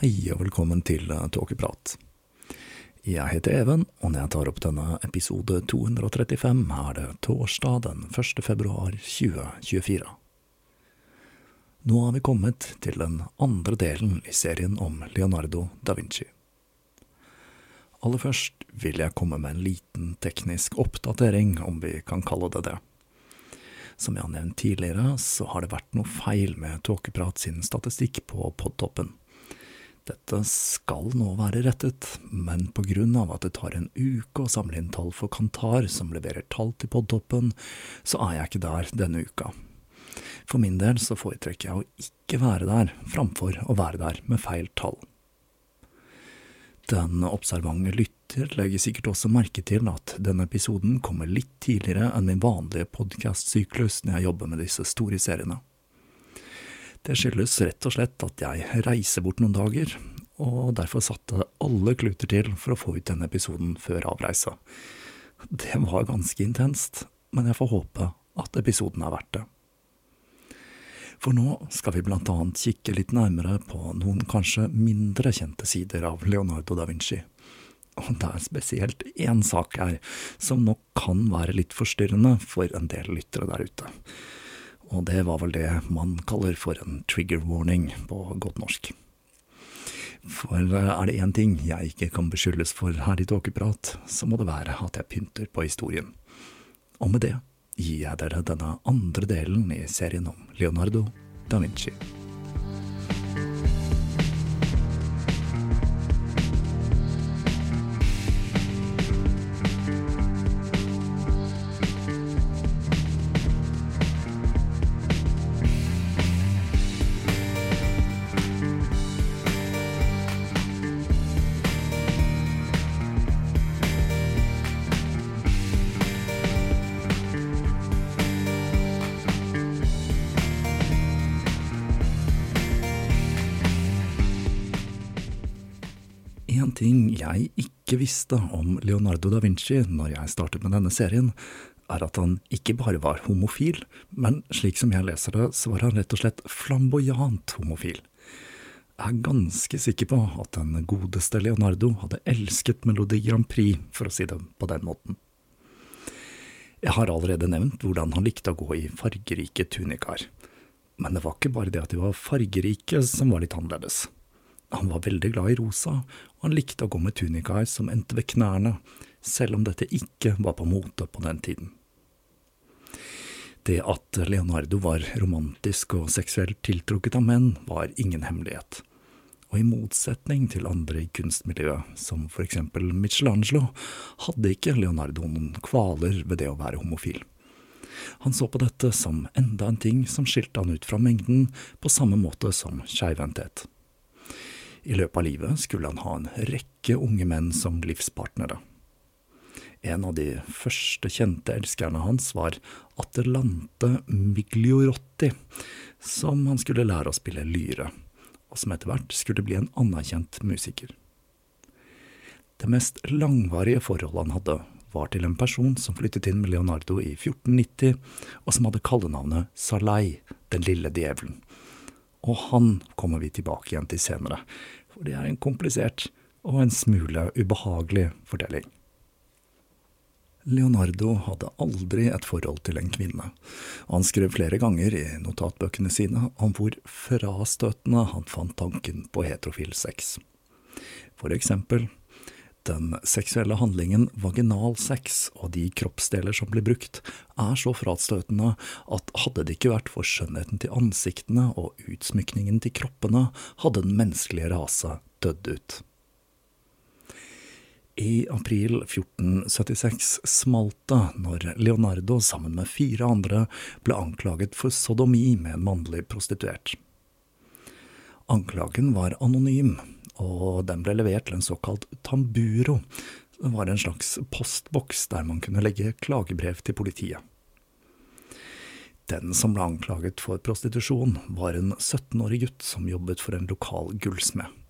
Hei og velkommen til eh, Tåkeprat. Jeg heter Even, og når jeg tar opp denne episode 235, er det torsdag den 1. februar 2024. Nå har vi kommet til den andre delen i serien om Leonardo da Vinci. Aller først vil jeg komme med en liten teknisk oppdatering, om vi kan kalle det det. Som jeg har nevnt tidligere, så har det vært noe feil med Tåkeprat sin statistikk på podtoppen. Dette skal nå være rettet, men på grunn av at det tar en uke å samle inn tall for Kantar, som leverer tall til podtoppen, så er jeg ikke der denne uka. For min del så foretrekker jeg å ikke være der, framfor å være der med feil tall. Den observante lytter legger sikkert også merke til at denne episoden kommer litt tidligere enn min vanlige podkastsyklus når jeg jobber med disse store seriene. Det skyldes rett og slett at jeg reiser bort noen dager, og derfor satte alle kluter til for å få ut denne episoden før avreise. Det var ganske intenst, men jeg får håpe at episoden er verdt det. For nå skal vi blant annet kikke litt nærmere på noen kanskje mindre kjente sider av Leonardo da Vinci. Og det er spesielt én sak her som nok kan være litt forstyrrende for en del lyttere der ute og det var vel det man kaller for en trigger warning på godt norsk. For er det én ting jeg ikke kan beskyldes for her i Tåkeprat, så må det være at jeg pynter på historien. Og med det gir jeg dere denne andre delen i serien om Leonardo da Vinci. Visste om Leonardo da Vinci når jeg startet med denne serien, er at han ikke bare var homofil, men slik som jeg leser det, så var han rett og slett flamboyant homofil. Jeg er ganske sikker på at den godeste Leonardo hadde elsket Melodi Grand Prix, for å si det på den måten. Jeg har allerede nevnt hvordan han likte å gå i fargerike tunikaer. Men det var ikke bare det at de var fargerike som var litt annerledes. Han var veldig glad i rosa, og han likte å gå med tunikaer som endte ved knærne, selv om dette ikke var på mote på den tiden. Det at Leonardo var romantisk og seksuelt tiltrukket av menn, var ingen hemmelighet. Og i motsetning til andre i kunstmiljøet, som for eksempel Michelangelo, hadde ikke Leonardo noen kvaler ved det å være homofil. Han så på dette som enda en ting som skilte han ut fra mengden, på samme måte som skeivhendthet. I løpet av livet skulle han ha en rekke unge menn som livspartnere. En av de første kjente elskerne hans var Atlante Migliorotti, som han skulle lære å spille lyre, og som etter hvert skulle bli en anerkjent musiker. Det mest langvarige forholdet han hadde, var til en person som flyttet inn med Leonardo i 1490, og som hadde kallenavnet Salai, den lille djevelen. Og han kommer vi tilbake igjen til senere, for det er en komplisert, og en smule ubehagelig fortelling. Leonardo hadde aldri et forhold til en kvinne, og han skrev flere ganger i notatbøkene sine om hvor frastøtende han fant tanken på heterofil sex. For eksempel, den seksuelle handlingen vaginalsex og de kroppsdeler som blir brukt, er så frastøtende at hadde det ikke vært for skjønnheten til ansiktene og utsmykningen til kroppene, hadde den menneskelige rase dødd ut. I april 1476 smalt det når Leonardo sammen med fire andre ble anklaget for sodomi med en mannlig prostituert. Anklagen var anonym, og den ble levert til en såkalt tamburo. Det var en slags postboks der man kunne legge klagebrev til politiet. Den som ble anklaget for prostitusjon, var en 17-årig gutt som jobbet for en lokal gullsmed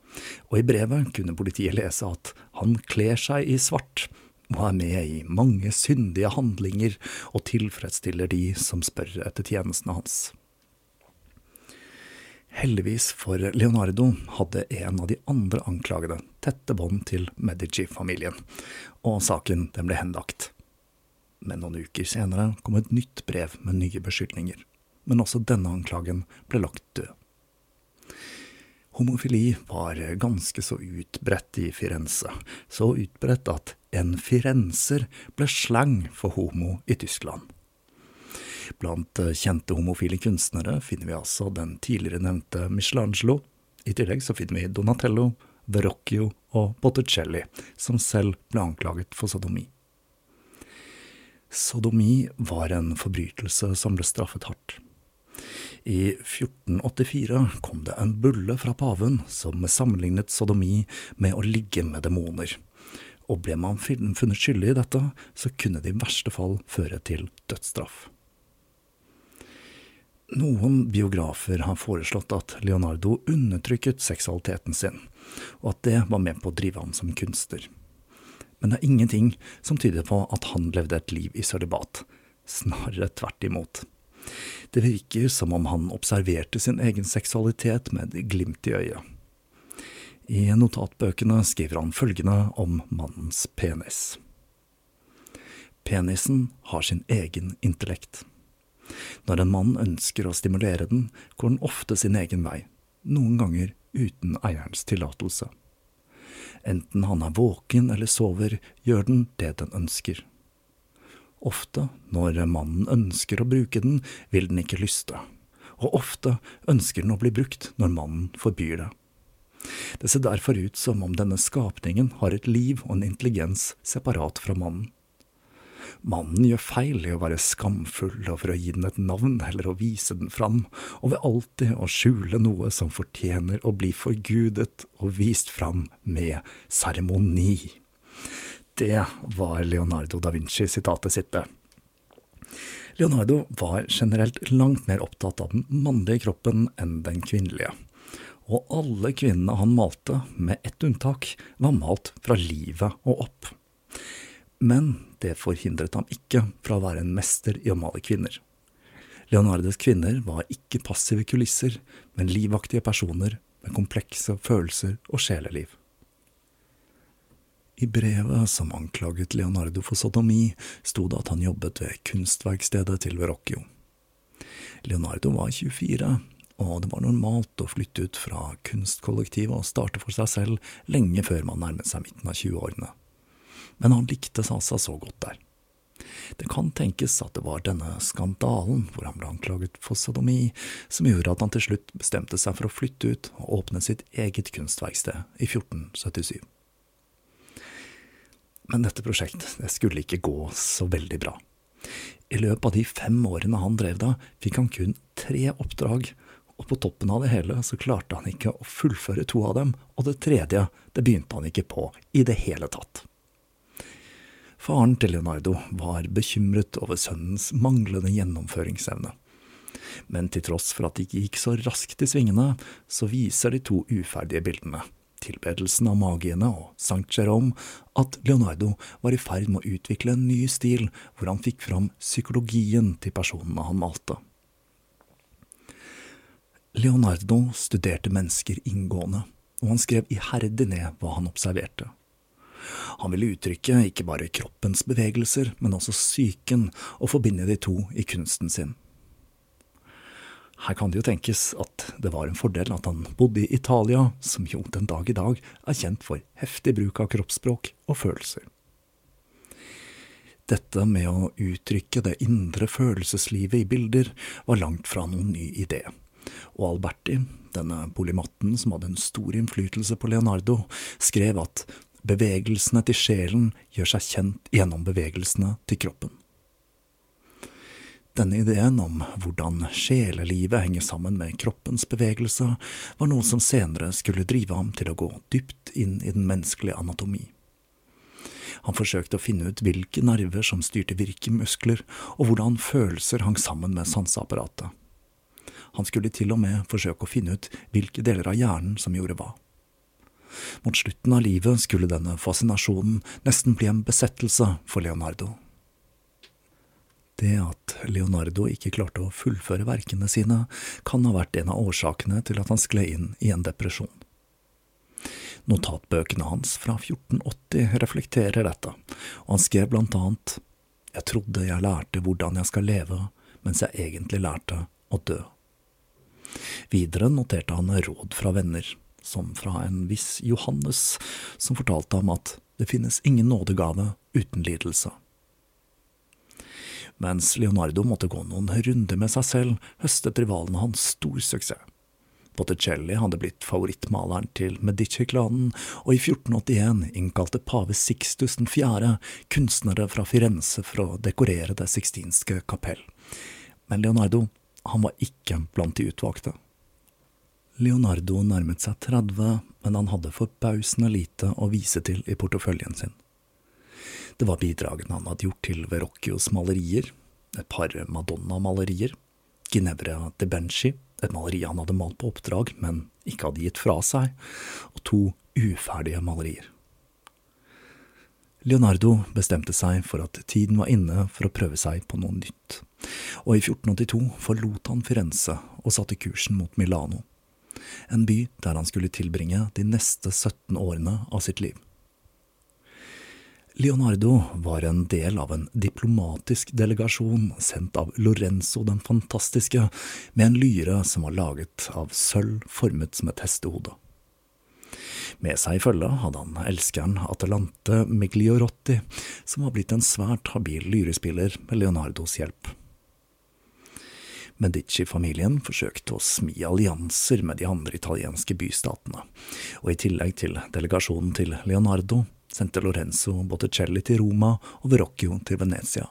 og i brevet kunne politiet lese at han kler seg i svart og er med i mange syndige handlinger og tilfredsstiller de som spør etter tjenestene hans. Heldigvis for Leonardo hadde en av de andre anklagede tette bånd til Medici-familien, og saken den ble henlagt. Men noen uker senere kom et nytt brev med nye beskyldninger, men også denne anklagen ble lagt død. Homofili var ganske så utbredt i Firenze, så utbredt at en firenser ble slang for homo i Tyskland. Blant kjente homofile kunstnere finner vi altså den tidligere nevnte Michelangelo. I tillegg så finner vi Donatello, Verrocchio og Botticelli, som selv ble anklaget for sodomi. Sodomi var en forbrytelse som ble straffet hardt. I 1484 kom det en bulle fra paven som sammenlignet sodomi med å ligge med demoner. Og ble man funnet skyldig i dette, så kunne det i verste fall føre til dødsstraff. Noen biografer har foreslått at Leonardo undertrykket seksualiteten sin, og at det var med på å drive ham som kunstner. Men det er ingenting som tyder på at han levde et liv i sølibat, snarere tvert imot. Det virker som om han observerte sin egen seksualitet med glimt i øyet. I notatbøkene skriver han følgende om mannens penis. Penisen har sin egen intellekt. Når en mann ønsker å stimulere den, går den ofte sin egen vei, noen ganger uten eierens tillatelse. Enten han er våken eller sover, gjør den det den ønsker. Ofte, når mannen ønsker å bruke den, vil den ikke lyste, og ofte ønsker den å bli brukt når mannen forbyr det. Det ser derfor ut som om denne skapningen har et liv og en intelligens separat fra mannen. Mannen gjør feil i å være skamfull og for å gi den et navn eller å vise den fram, og ved alltid å skjule noe som fortjener å bli forgudet og vist fram med seremoni. Det var Leonardo da Vinci-sitatet sitt, Leonardo var generelt langt mer opptatt av den mannlige kroppen enn den kvinnelige. Og alle kvinnene han malte, med ett unntak, var malt fra livet og opp. Men det forhindret ham ikke fra å være en mester i å male kvinner. Leonardos kvinner var ikke passive kulisser, men livaktige personer med komplekse følelser og sjeleliv. I brevet som anklaget Leonardo for sodomi, sto det at han jobbet ved kunstverkstedet til Verrocchio. Leonardo var 24, og det var normalt å flytte ut fra kunstkollektivet og starte for seg selv lenge før man nærmet seg midten av 20-årene. Men han likte Sasa så godt der. Det kan tenkes at det var denne skandalen, hvor han ble anklaget for sodomi, som gjorde at han til slutt bestemte seg for å flytte ut og åpne sitt eget kunstverksted i 1477. Men dette prosjektet det skulle ikke gå så veldig bra. I løpet av de fem årene han drev da, fikk han kun tre oppdrag, og på toppen av det hele så klarte han ikke å fullføre to av dem, og det tredje, det begynte han ikke på i det hele tatt. Faren til Leonardo var bekymret over sønnens manglende gjennomføringsevne. Men til tross for at det ikke gikk så raskt i svingene, så viser de to uferdige bildene tilbedelsen av magiene og Sankt Jerome at Leonardo var i ferd med å utvikle en ny stil hvor han fikk fram psykologien til personene han malte. Leonardo studerte mennesker inngående, og han skrev iherdig ned hva han observerte. Han ville uttrykke ikke bare kroppens bevegelser, men også psyken, og forbinde de to i kunsten sin. Her kan det jo tenkes at det var en fordel at han bodde i Italia, som jo den dag i dag er kjent for heftig bruk av kroppsspråk og følelser. Dette med å uttrykke det indre følelseslivet i bilder var langt fra noen ny idé, og Alberti, denne polymatten som hadde en stor innflytelse på Leonardo, skrev at bevegelsene til sjelen gjør seg kjent gjennom bevegelsene til kroppen. Denne ideen om hvordan sjelelivet henger sammen med kroppens bevegelse, var noe som senere skulle drive ham til å gå dypt inn i den menneskelige anatomi. Han forsøkte å finne ut hvilke nerver som styrte hvilke muskler, og hvordan følelser hang sammen med sanseapparatet. Han skulle til og med forsøke å finne ut hvilke deler av hjernen som gjorde hva. Mot slutten av livet skulle denne fascinasjonen nesten bli en besettelse for Leonardo. Det at Leonardo ikke klarte å fullføre verkene sine, kan ha vært en av årsakene til at han skled inn i en depresjon. Notatbøkene hans fra 1480 reflekterer dette, og han skrev blant annet Jeg trodde jeg lærte hvordan jeg skal leve, mens jeg egentlig lærte å dø. Videre noterte han råd fra venner, som fra en viss Johannes, som fortalte ham at det finnes ingen nådegave uten lidelse. Mens Leonardo måtte gå noen runder med seg selv, høstet rivalene hans stor suksess. Botticelli hadde blitt favorittmaleren til Medici-klanen, og i 1481 innkalte pave Sixtus 4. kunstnere fra Firenze for å dekorere Det sixtinske kapell. Men Leonardo, han var ikke blant de utvalgte. Leonardo nærmet seg 30, men han hadde forbausende lite å vise til i porteføljen sin. Det var bidragene han hadde gjort til Verrocchios malerier, et par Madonna-malerier, Ginevra de Benchi, et maleri han hadde malt på oppdrag, men ikke hadde gitt fra seg, og to uferdige malerier. Leonardo bestemte seg for at tiden var inne for å prøve seg på noe nytt, og i 1482 forlot han Firenze og satte kursen mot Milano, en by der han skulle tilbringe de neste 17 årene av sitt liv. Leonardo var en del av en diplomatisk delegasjon sendt av Lorenzo den fantastiske, med en lyre som var laget av sølv formet som et hestehode. Med seg i følge hadde han elskeren Atalante Migliorotti, som var blitt en svært habil lyrespiller med Leonardos hjelp. Medici-familien forsøkte å smi allianser med de andre italienske bystatene, og i tillegg til delegasjonen til Leonardo sendte Lorenzo Botticelli til Roma og Verrocchio til Venezia.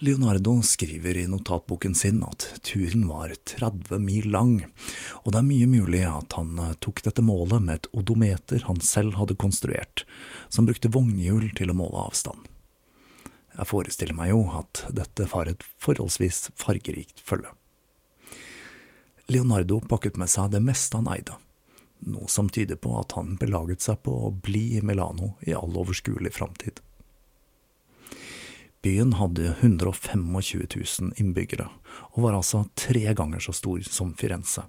Leonardo skriver i notatboken sin at turen var 30 mil lang, og det er mye mulig at han eh, tok dette målet med et odometer han selv hadde konstruert, som brukte vognhjul til å måle avstand. Jeg forestiller meg jo at dette var et forholdsvis fargerikt følge. Leonardo pakket med seg det meste han eide noe som tyder på at han belaget seg på å bli i Milano i all overskuelig framtid. Byen hadde 125 000 innbyggere, og var altså tre ganger så stor som Firenze.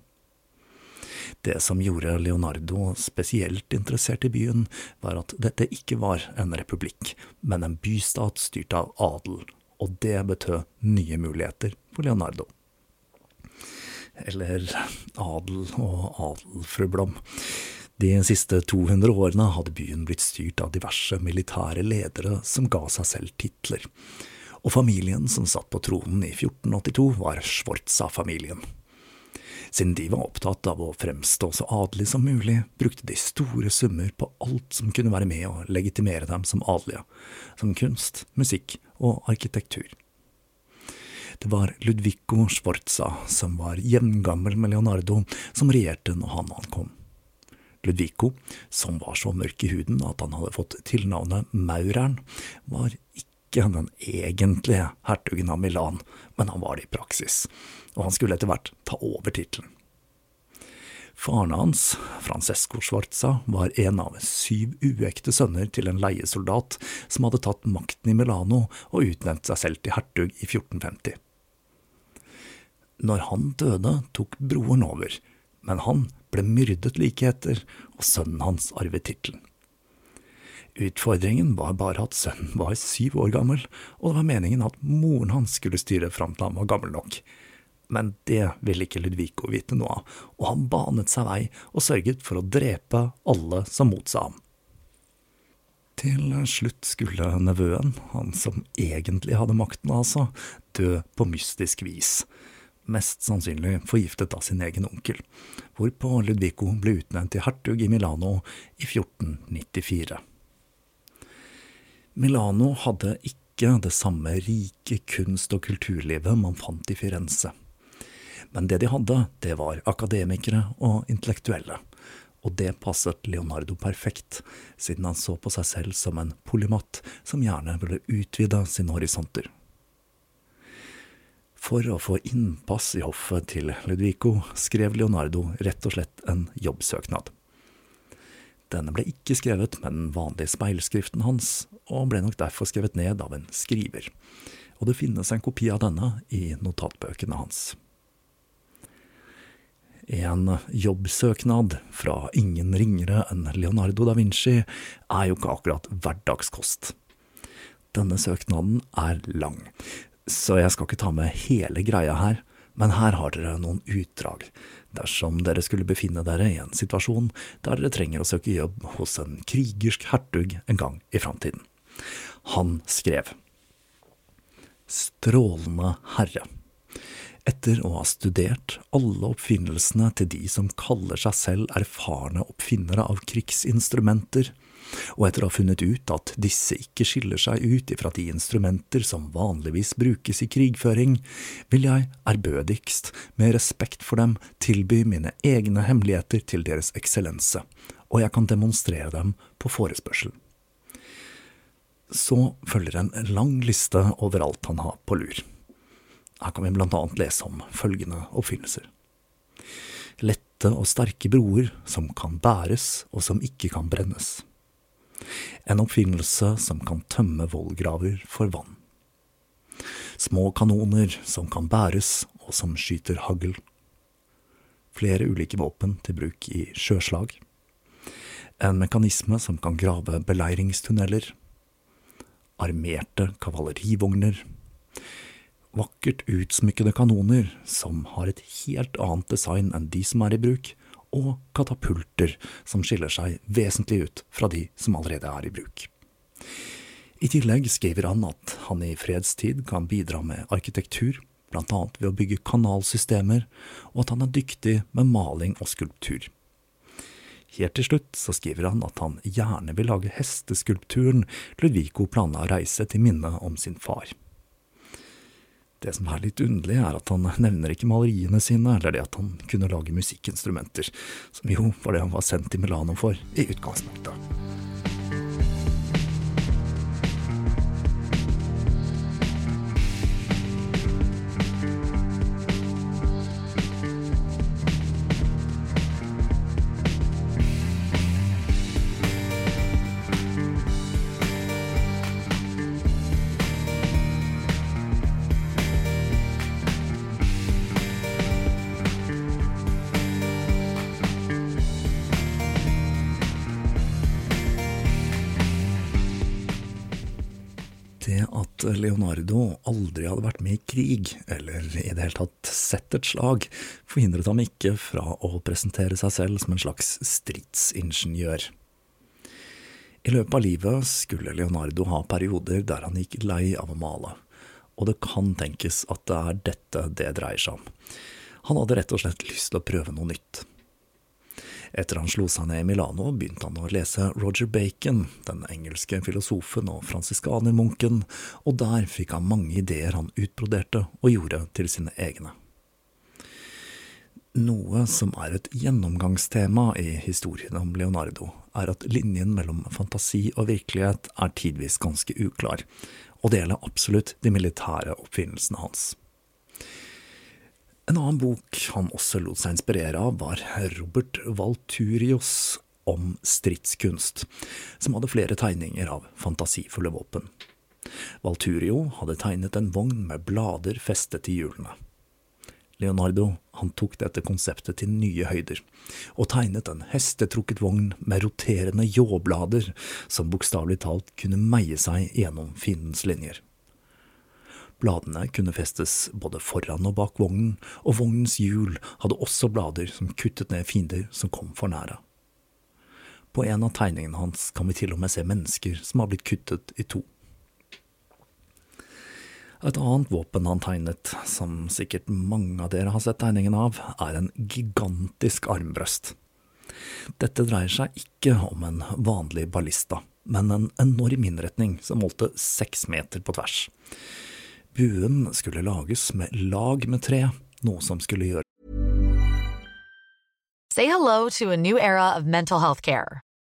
Det som gjorde Leonardo spesielt interessert i byen, var at dette ikke var en republikk, men en bystat styrt av adel, og det betød nye muligheter for Leonardo eller adel og adel, fru Blom. De siste 200 årene hadde byen blitt styrt av diverse militære ledere som ga seg selv titler, og familien som satt på tronen i 1482 var Schwarza-familien. Siden de var opptatt av å fremstå så adelig som mulig, brukte de store summer på alt som kunne være med å legitimere dem som adelige, som kunst, musikk og arkitektur. Det var Ludvico Sforza, som var jevngammel med Leonardo, som regjerte når han ankom. Ludvico, som var så mørk i huden at han hadde fått tilnavnet Maureren, var ikke den egentlige hertugen av Milan, men han var det i praksis, og han skulle etter hvert ta over tittelen. Faren hans, Francesco Schwarza, var en av syv uekte sønner til en leiesoldat som hadde tatt makten i Milano og utnevnt seg selv til hertug i 1450. Når han døde, tok broren over, men han ble myrdet like etter, og sønnen hans arvet tittelen. Utfordringen var bare at sønnen var syv år gammel, og det var meningen at moren hans skulle styre fram til han var gammel nok. Men det ville ikke Ludvico vite noe av, og han banet seg vei og sørget for å drepe alle som motsa ham. Til slutt skulle nevøen, han som egentlig hadde makten altså, dø på mystisk vis, mest sannsynlig forgiftet av sin egen onkel, hvorpå Ludvico ble utnevnt til hertug i Milano i 1494. Milano hadde ikke det samme rike kunst- og kulturlivet man fant i Firenze. Men det de hadde, det var akademikere og intellektuelle, og det passet Leonardo perfekt, siden han så på seg selv som en polymatt som gjerne ville utvide sine horisonter. For å få innpass i hoffet til Ludvico skrev Leonardo rett og slett en jobbsøknad. Denne ble ikke skrevet med den vanlige speilskriften hans, og ble nok derfor skrevet ned av en skriver, og det finnes en kopi av denne i notatbøkene hans. En jobbsøknad fra ingen ringere enn Leonardo da Vinci er jo ikke akkurat hverdagskost. Denne søknaden er lang, så jeg skal ikke ta med hele greia her, men her har dere noen utdrag, dersom dere skulle befinne dere i en situasjon der dere trenger å søke jobb hos en krigersk hertug en gang i framtiden. Han skrev Strålende herre. Etter å ha studert alle oppfinnelsene til de som kaller seg selv erfarne oppfinnere av krigsinstrumenter, og etter å ha funnet ut at disse ikke skiller seg ut ifra de instrumenter som vanligvis brukes i krigføring, vil jeg ærbødigst, med respekt for dem, tilby mine egne hemmeligheter til Deres Eksellense, og jeg kan demonstrere dem på forespørsel. Så følger en lang liste over alt han har på lur. Her kan vi blant annet lese om følgende oppfinnelser. Lette og sterke broer som kan bæres og som ikke kan brennes. En oppfinnelse som kan tømme vollgraver for vann. Små kanoner som kan bæres og som skyter hagl. Flere ulike våpen til bruk i sjøslag. En mekanisme som kan grave beleiringstunneler. Armerte kavallerivogner. Vakkert utsmykkede kanoner som har et helt annet design enn de som er i bruk, og katapulter som skiller seg vesentlig ut fra de som allerede er i bruk. I tillegg skriver han at han i fredstid kan bidra med arkitektur, annet ved å bygge kanalsystemer, og at han er dyktig med maling og skulptur. Helt til slutt så skriver han at han gjerne vil lage hesteskulpturen Ludvico planla å reise til minne om sin far. Det som er litt underlig, er at han nevner ikke maleriene sine, eller det at han kunne lage musikkinstrumenter, som jo var det han var sendt til Milano for i utgangspunktet. Sett et slag, forhindret ham ikke fra å presentere seg selv som en slags stridsingeniør. I løpet av livet skulle Leonardo ha perioder der han gikk lei av å male, og det kan tenkes at det er dette det dreier seg om. Han hadde rett og slett lyst til å prøve noe nytt. Etter han slo seg ned i Milano, begynte han å lese Roger Bacon, den engelske filosofen og fransiskanermunken, og der fikk han mange ideer han utbroderte og gjorde til sine egne. Noe som er et gjennomgangstema i historien om Leonardo, er at linjen mellom fantasi og virkelighet er tidvis ganske uklar, og det gjelder absolutt de militære oppfinnelsene hans. En annen bok han også lot seg inspirere av, var Robert Valturios om stridskunst, som hadde flere tegninger av fantasifulle våpen. Valturio hadde tegnet en vogn med blader festet til hjulene. Leonardo han tok dette konseptet til nye høyder, og tegnet en hestetrukket vogn med roterende ljåblader som bokstavelig talt kunne meie seg gjennom fiendens linjer. Bladene kunne festes både foran og bak vognen, og vognens hjul hadde også blader som kuttet ned fiender som kom for nære. På en av tegningene hans kan vi til og med se mennesker som har blitt kuttet i to. Et annet våpen han tegnet, som sikkert mange av dere har sett tegningen av, er en gigantisk armbrøst. Dette dreier seg ikke om en vanlig ballista, men en enorm innretning som målte seks meter på tvers. Buen skulle lages med lag med tre, noe som skulle gjøre Say hello to a new era of mental health care.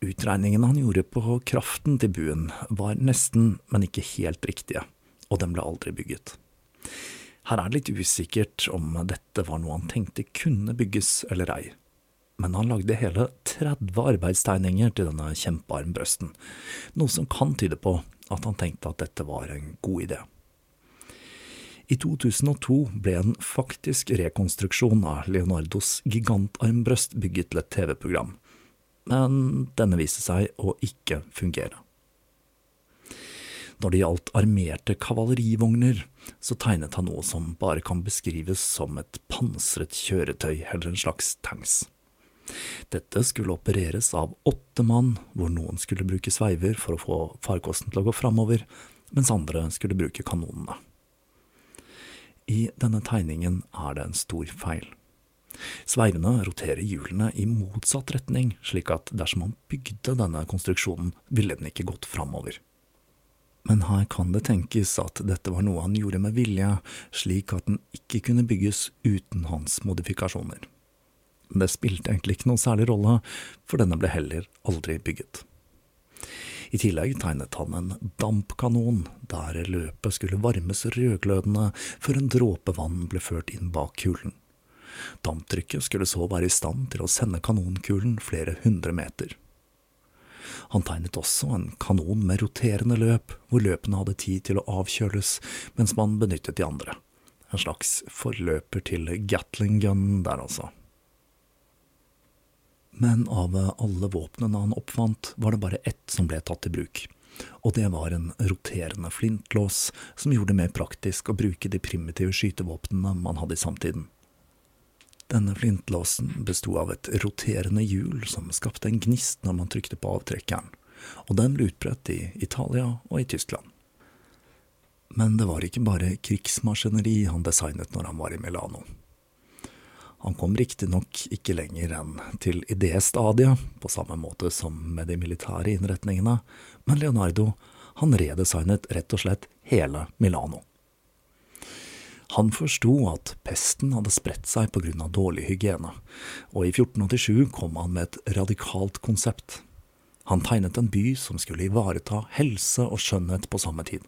Utregningene han gjorde på kraften til buen var nesten, men ikke helt riktige, og den ble aldri bygget. Her er det litt usikkert om dette var noe han tenkte kunne bygges eller ei, men han lagde hele 30 arbeidstegninger til denne kjempearmbrøsten, noe som kan tyde på at han tenkte at dette var en god idé. I 2002 ble en faktisk rekonstruksjon av Leonardos gigantarmbrøst bygget til et TV-program, men denne viste seg å ikke fungere. Når det gjaldt armerte kavallerivogner, så tegnet han noe som bare kan beskrives som et pansret kjøretøy eller en slags tanks. Dette skulle opereres av åtte mann, hvor noen skulle bruke sveiver for å få farkosten til å gå framover, mens andre skulle bruke kanonene. I denne tegningen er det en stor feil. Sveivene roterer hjulene i motsatt retning, slik at dersom man bygde denne konstruksjonen, ville den ikke gått framover. Men her kan det tenkes at dette var noe han gjorde med vilje, slik at den ikke kunne bygges uten hans modifikasjoner. Det spilte egentlig ikke noen særlig rolle, for denne ble heller aldri bygget. I tillegg tegnet han en dampkanon, der løpet skulle varmes rødglødende før en dråpe vann ble ført inn bak kulen. Damptrykket skulle så være i stand til å sende kanonkulen flere hundre meter. Han tegnet også en kanon med roterende løp, hvor løpene hadde tid til å avkjøles mens man benyttet de andre. En slags forløper til Gatling gun der, altså. Men av alle våpnene han oppfant, var det bare ett som ble tatt i bruk. Og det var en roterende flintlås, som gjorde det mer praktisk å bruke de primitive skytevåpnene man hadde i samtiden. Denne flintlåsen besto av et roterende hjul som skapte en gnist når man trykte på avtrekkeren, og den ble utbredt i Italia og i Tyskland. Men det var ikke bare krigsmaskineri han designet når han var i Milano. Han kom riktignok ikke lenger enn til idéstadiet, på samme måte som med de militære innretningene, men Leonardo han redesignet rett og slett hele Milano. Han forsto at pesten hadde spredt seg av dårlig hygiene, og i 1487 kom han med et radikalt konsept. Han tegnet en by som skulle ivareta helse og skjønnhet på samme tid.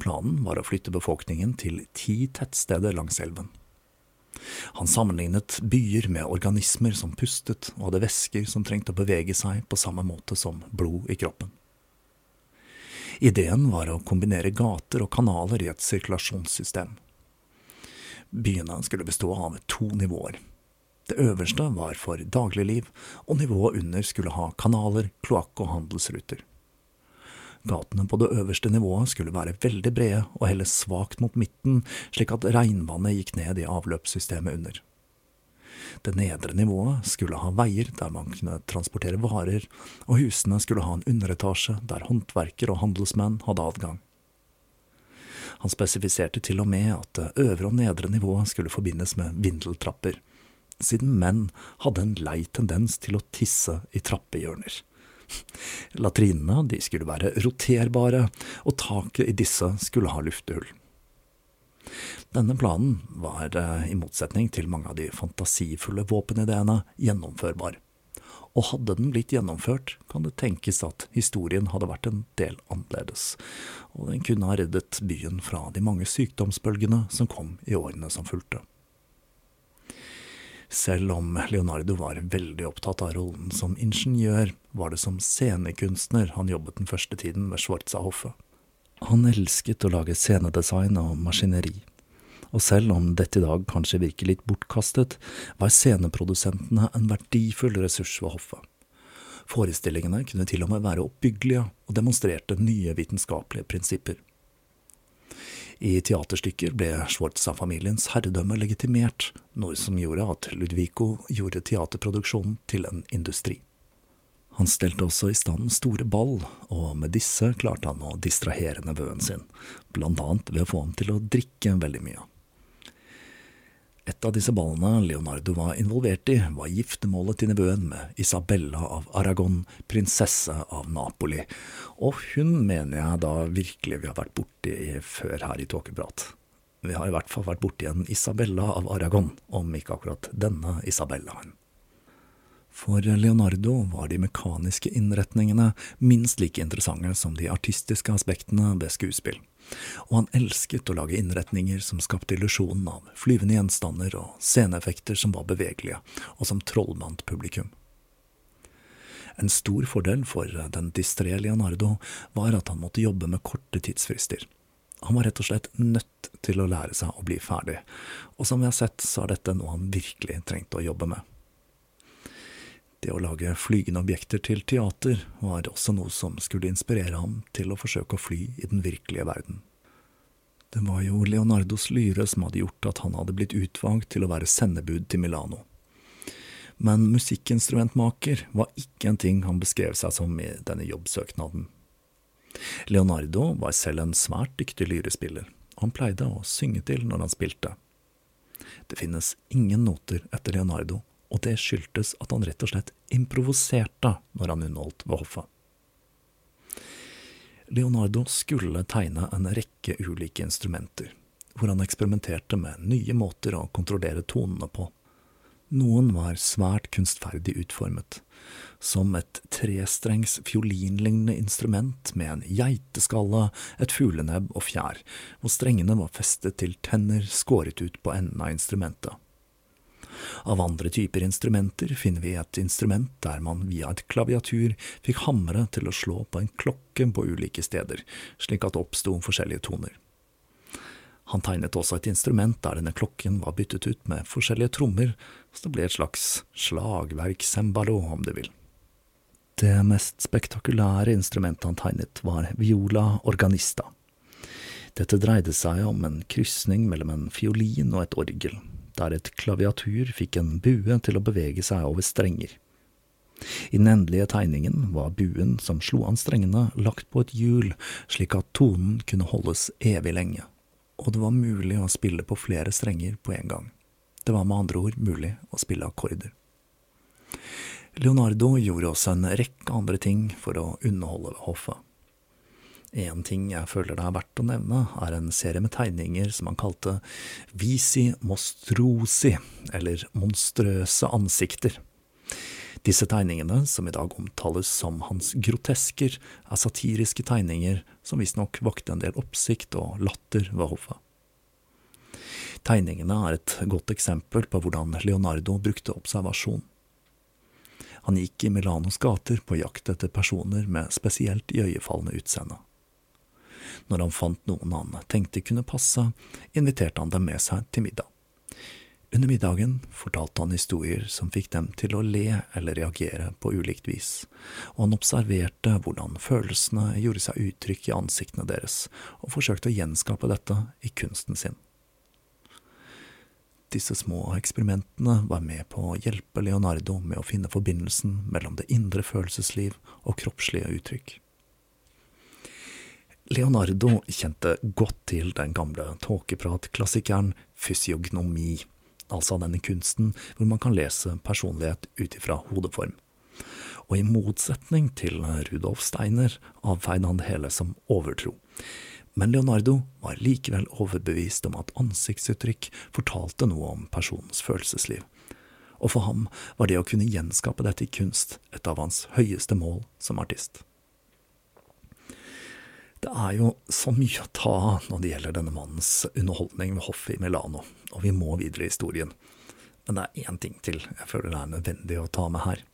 Planen var å flytte befolkningen til ti tettsteder langs elven. Han sammenlignet byer med organismer som pustet og hadde væsker som trengte å bevege seg på samme måte som blod i kroppen. Ideen var å kombinere gater og kanaler i et sirkulasjonssystem. Byene skulle bestå av to nivåer. Det øverste var for dagligliv, og nivået under skulle ha kanaler, kloakk og handelsruter. Gatene på det øverste nivået skulle være veldig brede og helle svakt mot midten, slik at regnvannet gikk ned i avløpssystemet under. Det nedre nivået skulle ha veier der man kunne transportere varer, og husene skulle ha en underetasje der håndverker og handelsmenn hadde adgang. Han spesifiserte til og med at det øvre og nedre nivået skulle forbindes med vindeltrapper, siden menn hadde en lei tendens til å tisse i trappehjørner. Latrinene skulle være roterbare, og taket i disse skulle ha luftehull. Denne planen var, eh, i motsetning til mange av de fantasifulle våpenideene, gjennomførbar. Og hadde den blitt gjennomført, kan det tenkes at historien hadde vært en del annerledes, og den kunne ha reddet byen fra de mange sykdomsbølgene som kom i årene som fulgte. Selv om Leonardo var veldig opptatt av rollen som ingeniør, var det som scenekunstner han jobbet den første tiden ved Schwarza-hoffet. Han elsket å lage scenedesign og maskineri, og selv om dette i dag kanskje virker litt bortkastet, var sceneprodusentene en verdifull ressurs ved hoffet. Forestillingene kunne til og med være oppbyggelige og demonstrerte nye vitenskapelige prinsipper. I teaterstykker ble Schwartza-familiens herredømme legitimert, noe som gjorde at Ludvico gjorde teaterproduksjonen til en industri. Han stelte også i stand store ball, og med disse klarte han å distrahere nevøen sin, blant annet ved å få ham til å drikke veldig mye. Et av disse ballene Leonardo var involvert i, var giftermålet til nevøen med Isabella av Aragon, prinsesse av Napoli, og hun mener jeg da virkelig vi har vært borti før her i Tåkeprat. Vi har i hvert fall vært borti en Isabella av Aragon, om ikke akkurat denne Isabellaen. For Leonardo var de mekaniske innretningene minst like interessante som de artistiske aspektene ved skuespill, og han elsket å lage innretninger som skapte illusjonen av flyvende gjenstander og sceneeffekter som var bevegelige, og som trollmant publikum. En stor fordel for den distré Leonardo var at han måtte jobbe med korte tidsfrister. Han var rett og slett nødt til å lære seg å bli ferdig, og som vi har sett, så er dette noe han virkelig trengte å jobbe med. Det å lage flygende objekter til teater var også noe som skulle inspirere ham til å forsøke å fly i den virkelige verden. Det var jo Leonardos lyre som hadde gjort at han hadde blitt utvalgt til å være sendebud til Milano. Men musikkinstrumentmaker var ikke en ting han beskrev seg som i denne jobbsøknaden. Leonardo var selv en svært dyktig lyrespiller, og han pleide å synge til når han spilte. Det finnes ingen noter etter Leonardo, og det skyldtes at han rett og slett improviserte når han underholdt ved hoffet. Leonardo skulle tegne en rekke ulike instrumenter, hvor han eksperimenterte med nye måter å kontrollere tonene på. Noen var svært kunstferdig utformet, som et trestrengs fiolinlignende instrument med en geiteskalle, et fuglenebb og fjær, hvor strengene var festet til tenner skåret ut på enden av instrumentet. Av andre typer instrumenter finner vi et instrument der man via et klaviatur fikk hamre til å slå på en klokke på ulike steder, slik at det oppsto forskjellige toner. Han tegnet også et instrument der denne klokken var byttet ut med forskjellige trommer, så det ble et slags slagverk-sembalo, om du vil. Det mest spektakulære instrumentet han tegnet, var viola organista. Dette dreide seg om en krysning mellom en fiolin og et orgel, der et klaviatur fikk en bue til å bevege seg over strenger. I den endelige tegningen var buen som slo an strengene, lagt på et hjul, slik at tonen kunne holdes evig lenge, og det var mulig å spille på flere strenger på en gang. Det var med andre ord mulig å spille akkorder. Leonardo gjorde også en rekke andre ting for å underholde ved hoffet. En ting jeg føler det er verdt å nevne, er en serie med tegninger som han kalte Visi Mostrosi, eller Monstrøse ansikter. Disse tegningene, som i dag omtales som hans grotesker, er satiriske tegninger som visstnok vakte en del oppsikt og latter ved hoffet. Tegningene er et godt eksempel på hvordan Leonardo brukte observasjon. Han gikk i Milanos gater på jakt etter personer med spesielt iøynefallende utseende. Når han fant noen han tenkte kunne passe, inviterte han dem med seg til middag. Under middagen fortalte han historier som fikk dem til å le eller reagere på ulikt vis, og han observerte hvordan følelsene gjorde seg uttrykk i ansiktene deres, og forsøkte å gjenskape dette i kunsten sin. disse små eksperimentene var med på å hjelpe Leonardo med å finne forbindelsen mellom det indre følelsesliv og kroppslige uttrykk. Leonardo kjente godt til den gamle tåkepratklassikeren fysiognomi, altså denne kunsten hvor man kan lese personlighet ut ifra hodeform. Og i motsetning til Rudolf Steiner avfeide han det hele som overtro. Men Leonardo var likevel overbevist om at ansiktsuttrykk fortalte noe om personens følelsesliv. Og for ham var det å kunne gjenskape dette i kunst et av hans høyeste mål som artist. Det er jo så mye å ta når det gjelder denne mannens underholdning ved hoffet i Milano, og vi må videre i historien. Men det er én ting til jeg føler det er nødvendig å ta med her.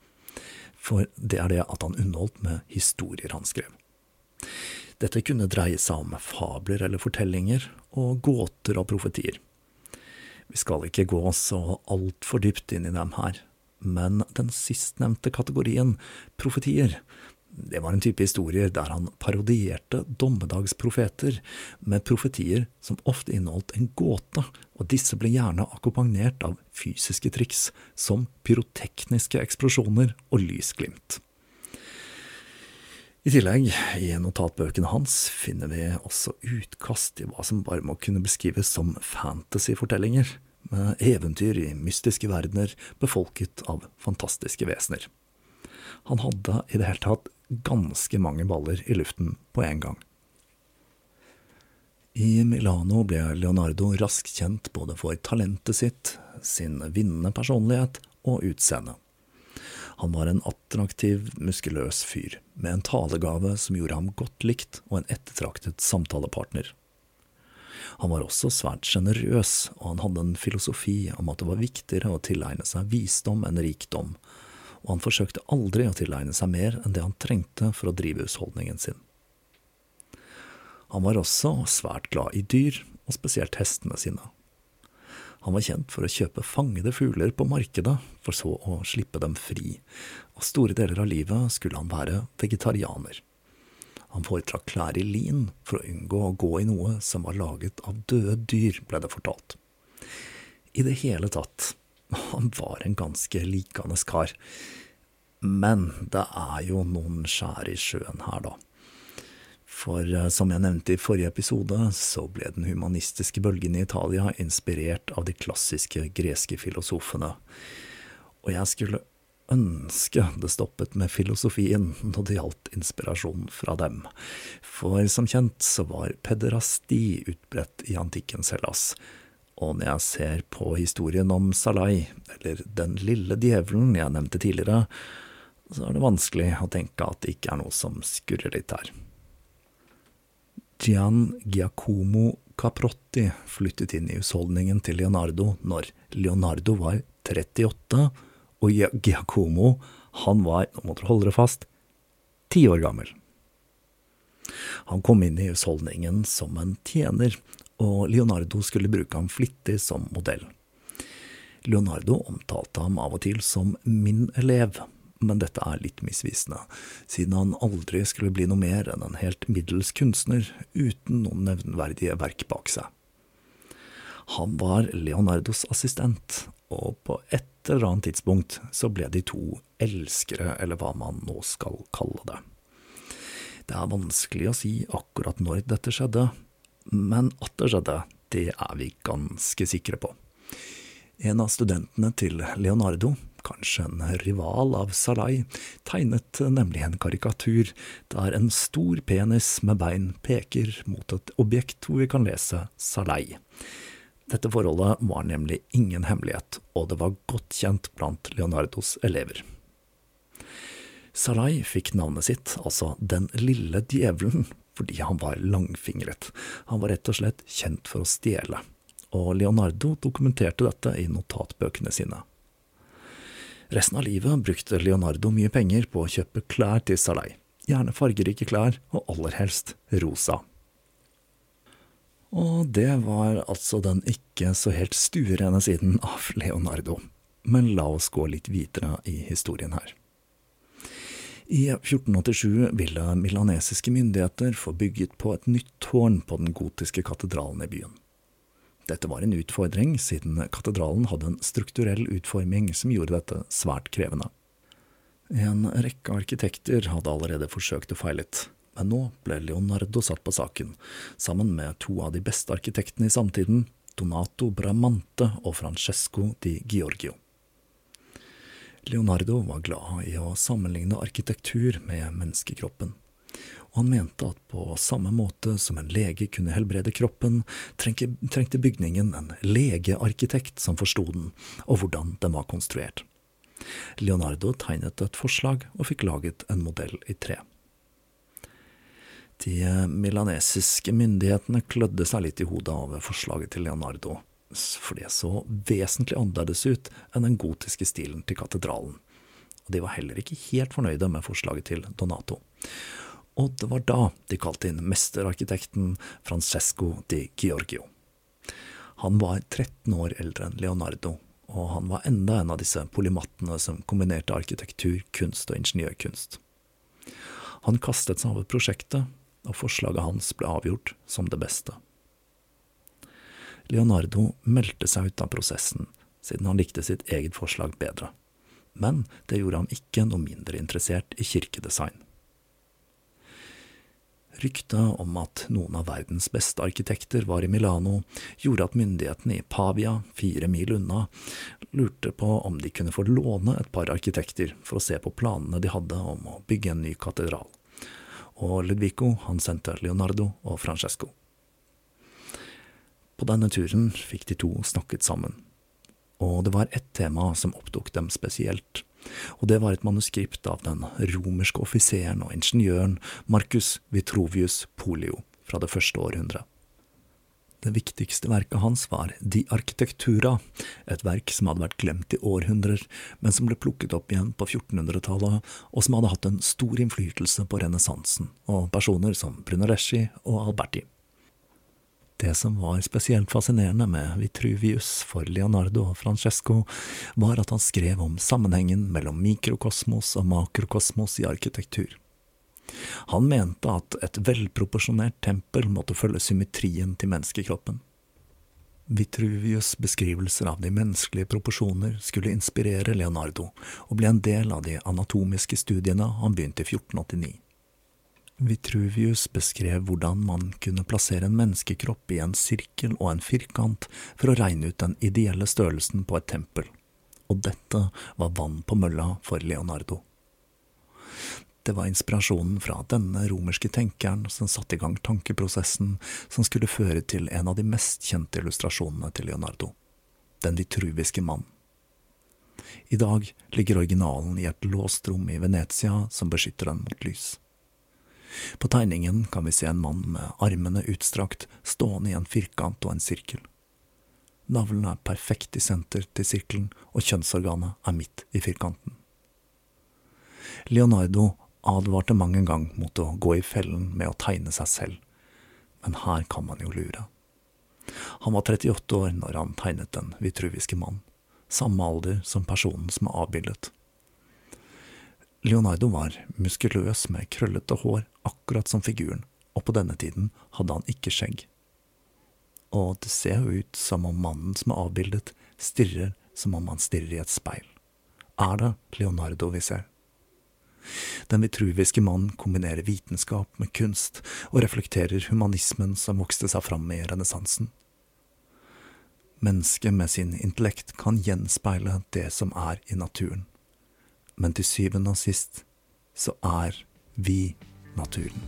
For det er det at han underholdt med historier han skrev. Dette kunne dreie seg om fabler eller fortellinger, og gåter og profetier. Vi skal ikke gå så altfor dypt inn i dem her, men den sistnevnte kategorien, profetier, det var en type historier der han parodierte dommedagsprofeter med profetier som ofte inneholdt en gåte, og disse ble gjerne akkompagnert av fysiske triks, som pyrotekniske eksplosjoner og lysglimt. I tillegg, i notatbøkene hans, finner vi også utkast i hva som bare må kunne beskrives som fantasyfortellinger, med eventyr i mystiske verdener befolket av fantastiske vesener. Han hadde i det hele tatt ganske mange baller i luften på en gang. I Milano ble Leonardo raskt kjent både for talentet sitt, sin vinnende personlighet og utseende. Han var en attraktiv, muskuløs fyr, med en talegave som gjorde ham godt likt og en ettertraktet samtalepartner. Han var også svært sjenerøs, og han hadde en filosofi om at det var viktigere å tilegne seg visdom enn rikdom, og han forsøkte aldri å tilegne seg mer enn det han trengte for å drive husholdningen sin. Han var også svært glad i dyr, og spesielt hestene sine. Han var kjent for å kjøpe fangede fugler på markedet, for så å slippe dem fri, og store deler av livet skulle han være vegetarianer. Han foretrakk klær i lin for å unngå å gå i noe som var laget av døde dyr, ble det fortalt. I det hele tatt han var en ganske likende kar. Men det er jo noen skjær i sjøen her, da. For eh, som jeg nevnte i forrige episode, så ble den humanistiske bølgen i Italia inspirert av de klassiske greske filosofene. Og jeg skulle ønske det stoppet med filosofien når det gjaldt inspirasjon fra dem. For som kjent så var pederasti utbredt i antikkens Hellas, og når jeg ser på historien om Salai, eller Den lille djevelen jeg nevnte tidligere, så er det vanskelig å tenke at det ikke er noe som skurrer litt her. Gian Giacomo Caprotti flyttet inn i husholdningen til Leonardo når Leonardo var 38, og Giacomo, han var, nå må dere holde dere fast, ti år gammel. Han kom inn i husholdningen som en tjener, og Leonardo skulle bruke ham flittig som modell. Leonardo omtalte ham av og til som min elev, men dette er litt misvisende, siden han aldri skulle bli noe mer enn en helt middels kunstner uten noen nevnverdige verk bak seg. Han var Leonardos assistent, og på et eller annet tidspunkt så ble de to elskere, eller hva man nå skal kalle det. Det er vanskelig å si akkurat når dette skjedde, men at det skjedde, det er vi ganske sikre på. En av studentene til Leonardo, kanskje en rival av Salai, tegnet nemlig en karikatur der en stor penis med bein peker mot et objekt hvor vi kan lese Salai. Dette forholdet var nemlig ingen hemmelighet, og det var godt kjent blant Leonardos elever. Salai fikk navnet sitt, altså Den lille djevelen, fordi han var langfingret. Han var rett og slett kjent for å stjele, og Leonardo dokumenterte dette i notatbøkene sine. Resten av livet brukte Leonardo mye penger på å kjøpe klær til Salei, gjerne fargerike klær, og aller helst rosa. Og det var altså den ikke så helt stuerene siden av Leonardo, men la oss gå litt videre i historien her. I 1487 ville milanesiske myndigheter få bygget på et nytt tårn på den gotiske katedralen i byen. Dette var en utfordring, siden katedralen hadde en strukturell utforming som gjorde dette svært krevende. En rekke arkitekter hadde allerede forsøkt og feilet, men nå ble Leonardo satt på saken, sammen med to av de beste arkitektene i samtiden, Donato Bramante og Francesco di Giorgio. Leonardo var glad i å sammenligne arkitektur med menneskekroppen, og han mente at på samme måte som en lege kunne helbrede kroppen, trengte bygningen en legearkitekt som forsto den, og hvordan den var konstruert. Leonardo tegnet et forslag og fikk laget en modell i tre. De milanesiske myndighetene klødde seg litt i hodet av forslaget til Leonardo, for det så vesentlig annerledes ut enn den gotiske stilen til katedralen, og de var heller ikke helt fornøyde med forslaget til Donato. Og det var da de kalte inn mesterarkitekten Francesco di Giorgio. Han var 13 år eldre enn Leonardo, og han var enda en av disse polymattene som kombinerte arkitektur, kunst og ingeniørkunst. Han kastet seg over prosjektet, og forslaget hans ble avgjort som det beste. Leonardo meldte seg ut av prosessen, siden han likte sitt eget forslag bedre, men det gjorde ham ikke noe mindre interessert i kirkedesign. Ryktet om at noen av verdens beste arkitekter var i Milano, gjorde at myndighetene i Pavia, fire mil unna, lurte på om de kunne få låne et par arkitekter for å se på planene de hadde om å bygge en ny katedral. Og Ludvico han sendte Leonardo og Francesco. På denne turen fikk de to snakket sammen, og det var ett tema som opptok dem spesielt og det var et manuskript av den romerske offiseren og ingeniøren Marcus Vitrovius Polio fra det første århundret. Det viktigste verket hans var De Architectura, et verk som hadde vært glemt i århundrer, men som ble plukket opp igjen på 1400-tallet, og som hadde hatt en stor innflytelse på renessansen og personer som Brunelleschi og Alberti. Det som var spesielt fascinerende med Vitruvius for Leonardo og Francesco, var at han skrev om sammenhengen mellom mikrokosmos og makrokosmos i arkitektur. Han mente at et velproporsjonert tempel måtte følge symmetrien til menneskekroppen. Vitruvius' beskrivelser av de menneskelige proporsjoner skulle inspirere Leonardo, og ble en del av de anatomiske studiene han begynte i 1489. Vitruvius beskrev hvordan man kunne plassere en menneskekropp i en sirkel og en firkant for å regne ut den ideelle størrelsen på et tempel, og dette var vann på mølla for Leonardo. Det var inspirasjonen fra denne romerske tenkeren som satte i gang tankeprosessen som skulle føre til en av de mest kjente illustrasjonene til Leonardo, Den vitruviske mann. I dag ligger originalen i et låst rom i Venezia som beskytter den mot lys. På tegningen kan vi se en mann med armene utstrakt, stående i en firkant og en sirkel. Navlen er perfekt i senter til sirkelen, og kjønnsorganet er midt i firkanten. Leonardo advarte mang en gang mot å gå i fellen med å tegne seg selv, men her kan man jo lure. Han var 38 år når han tegnet den vitruviske mann, samme alder som personen som er avbildet. Leonardo var muskuløs med krøllete hår, akkurat som figuren, og på denne tiden hadde han ikke skjegg. Og det ser jo ut som om mannen som er avbildet, stirrer som om han stirrer i et speil. Er det Leonardo vi ser? Den vitruviske mannen kombinerer vitenskap med kunst, og reflekterer humanismen som vokste seg fram i renessansen. Mennesket med sin intellekt kan gjenspeile det som er i naturen men til syvende og sist så er vi naturen.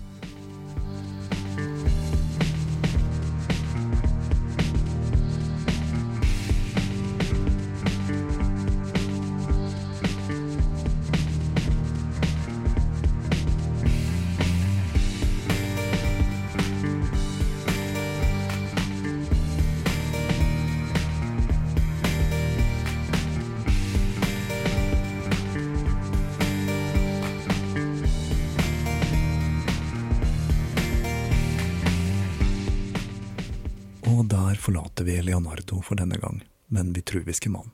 Men vitruviske mann.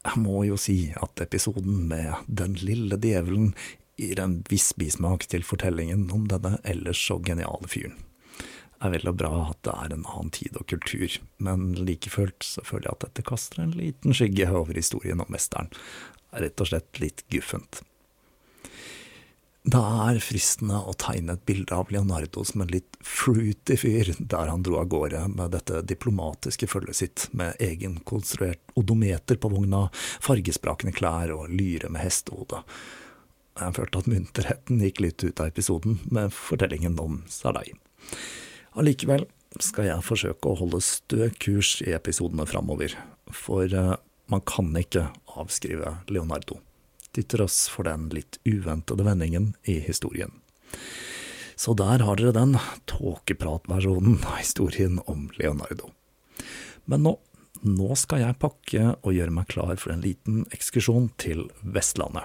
Jeg må jo si at episoden med Den lille djevelen gir en viss bismak til fortellingen om denne ellers så geniale fyren. er vel og bra at det er en annen tid og kultur, men like fullt så føler jeg at dette kaster en liten skygge over historien om mesteren. Det er rett og slett litt guffent. Det er fristende å tegne et bilde av Leonardo som en litt fruity fyr, der han dro av gårde med dette diplomatiske følget sitt, med egenkonstruert odometer på vogna, fargesprakende klær og lyre med hestehode. Jeg følte at munterheten gikk litt ut av episoden med fortellingen om Salai. Allikevel skal jeg forsøke å holde stø kurs i episodene framover, for eh, man kan ikke avskrive Leonardo til tross for den litt uventede vendingen i historien. Så der har dere den tåkepratversjonen av historien om Leonardo. Men nå, nå skal jeg pakke og gjøre meg klar for en liten ekskursjon til Vestlandet.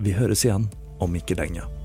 Vi høres igjen om ikke lenge.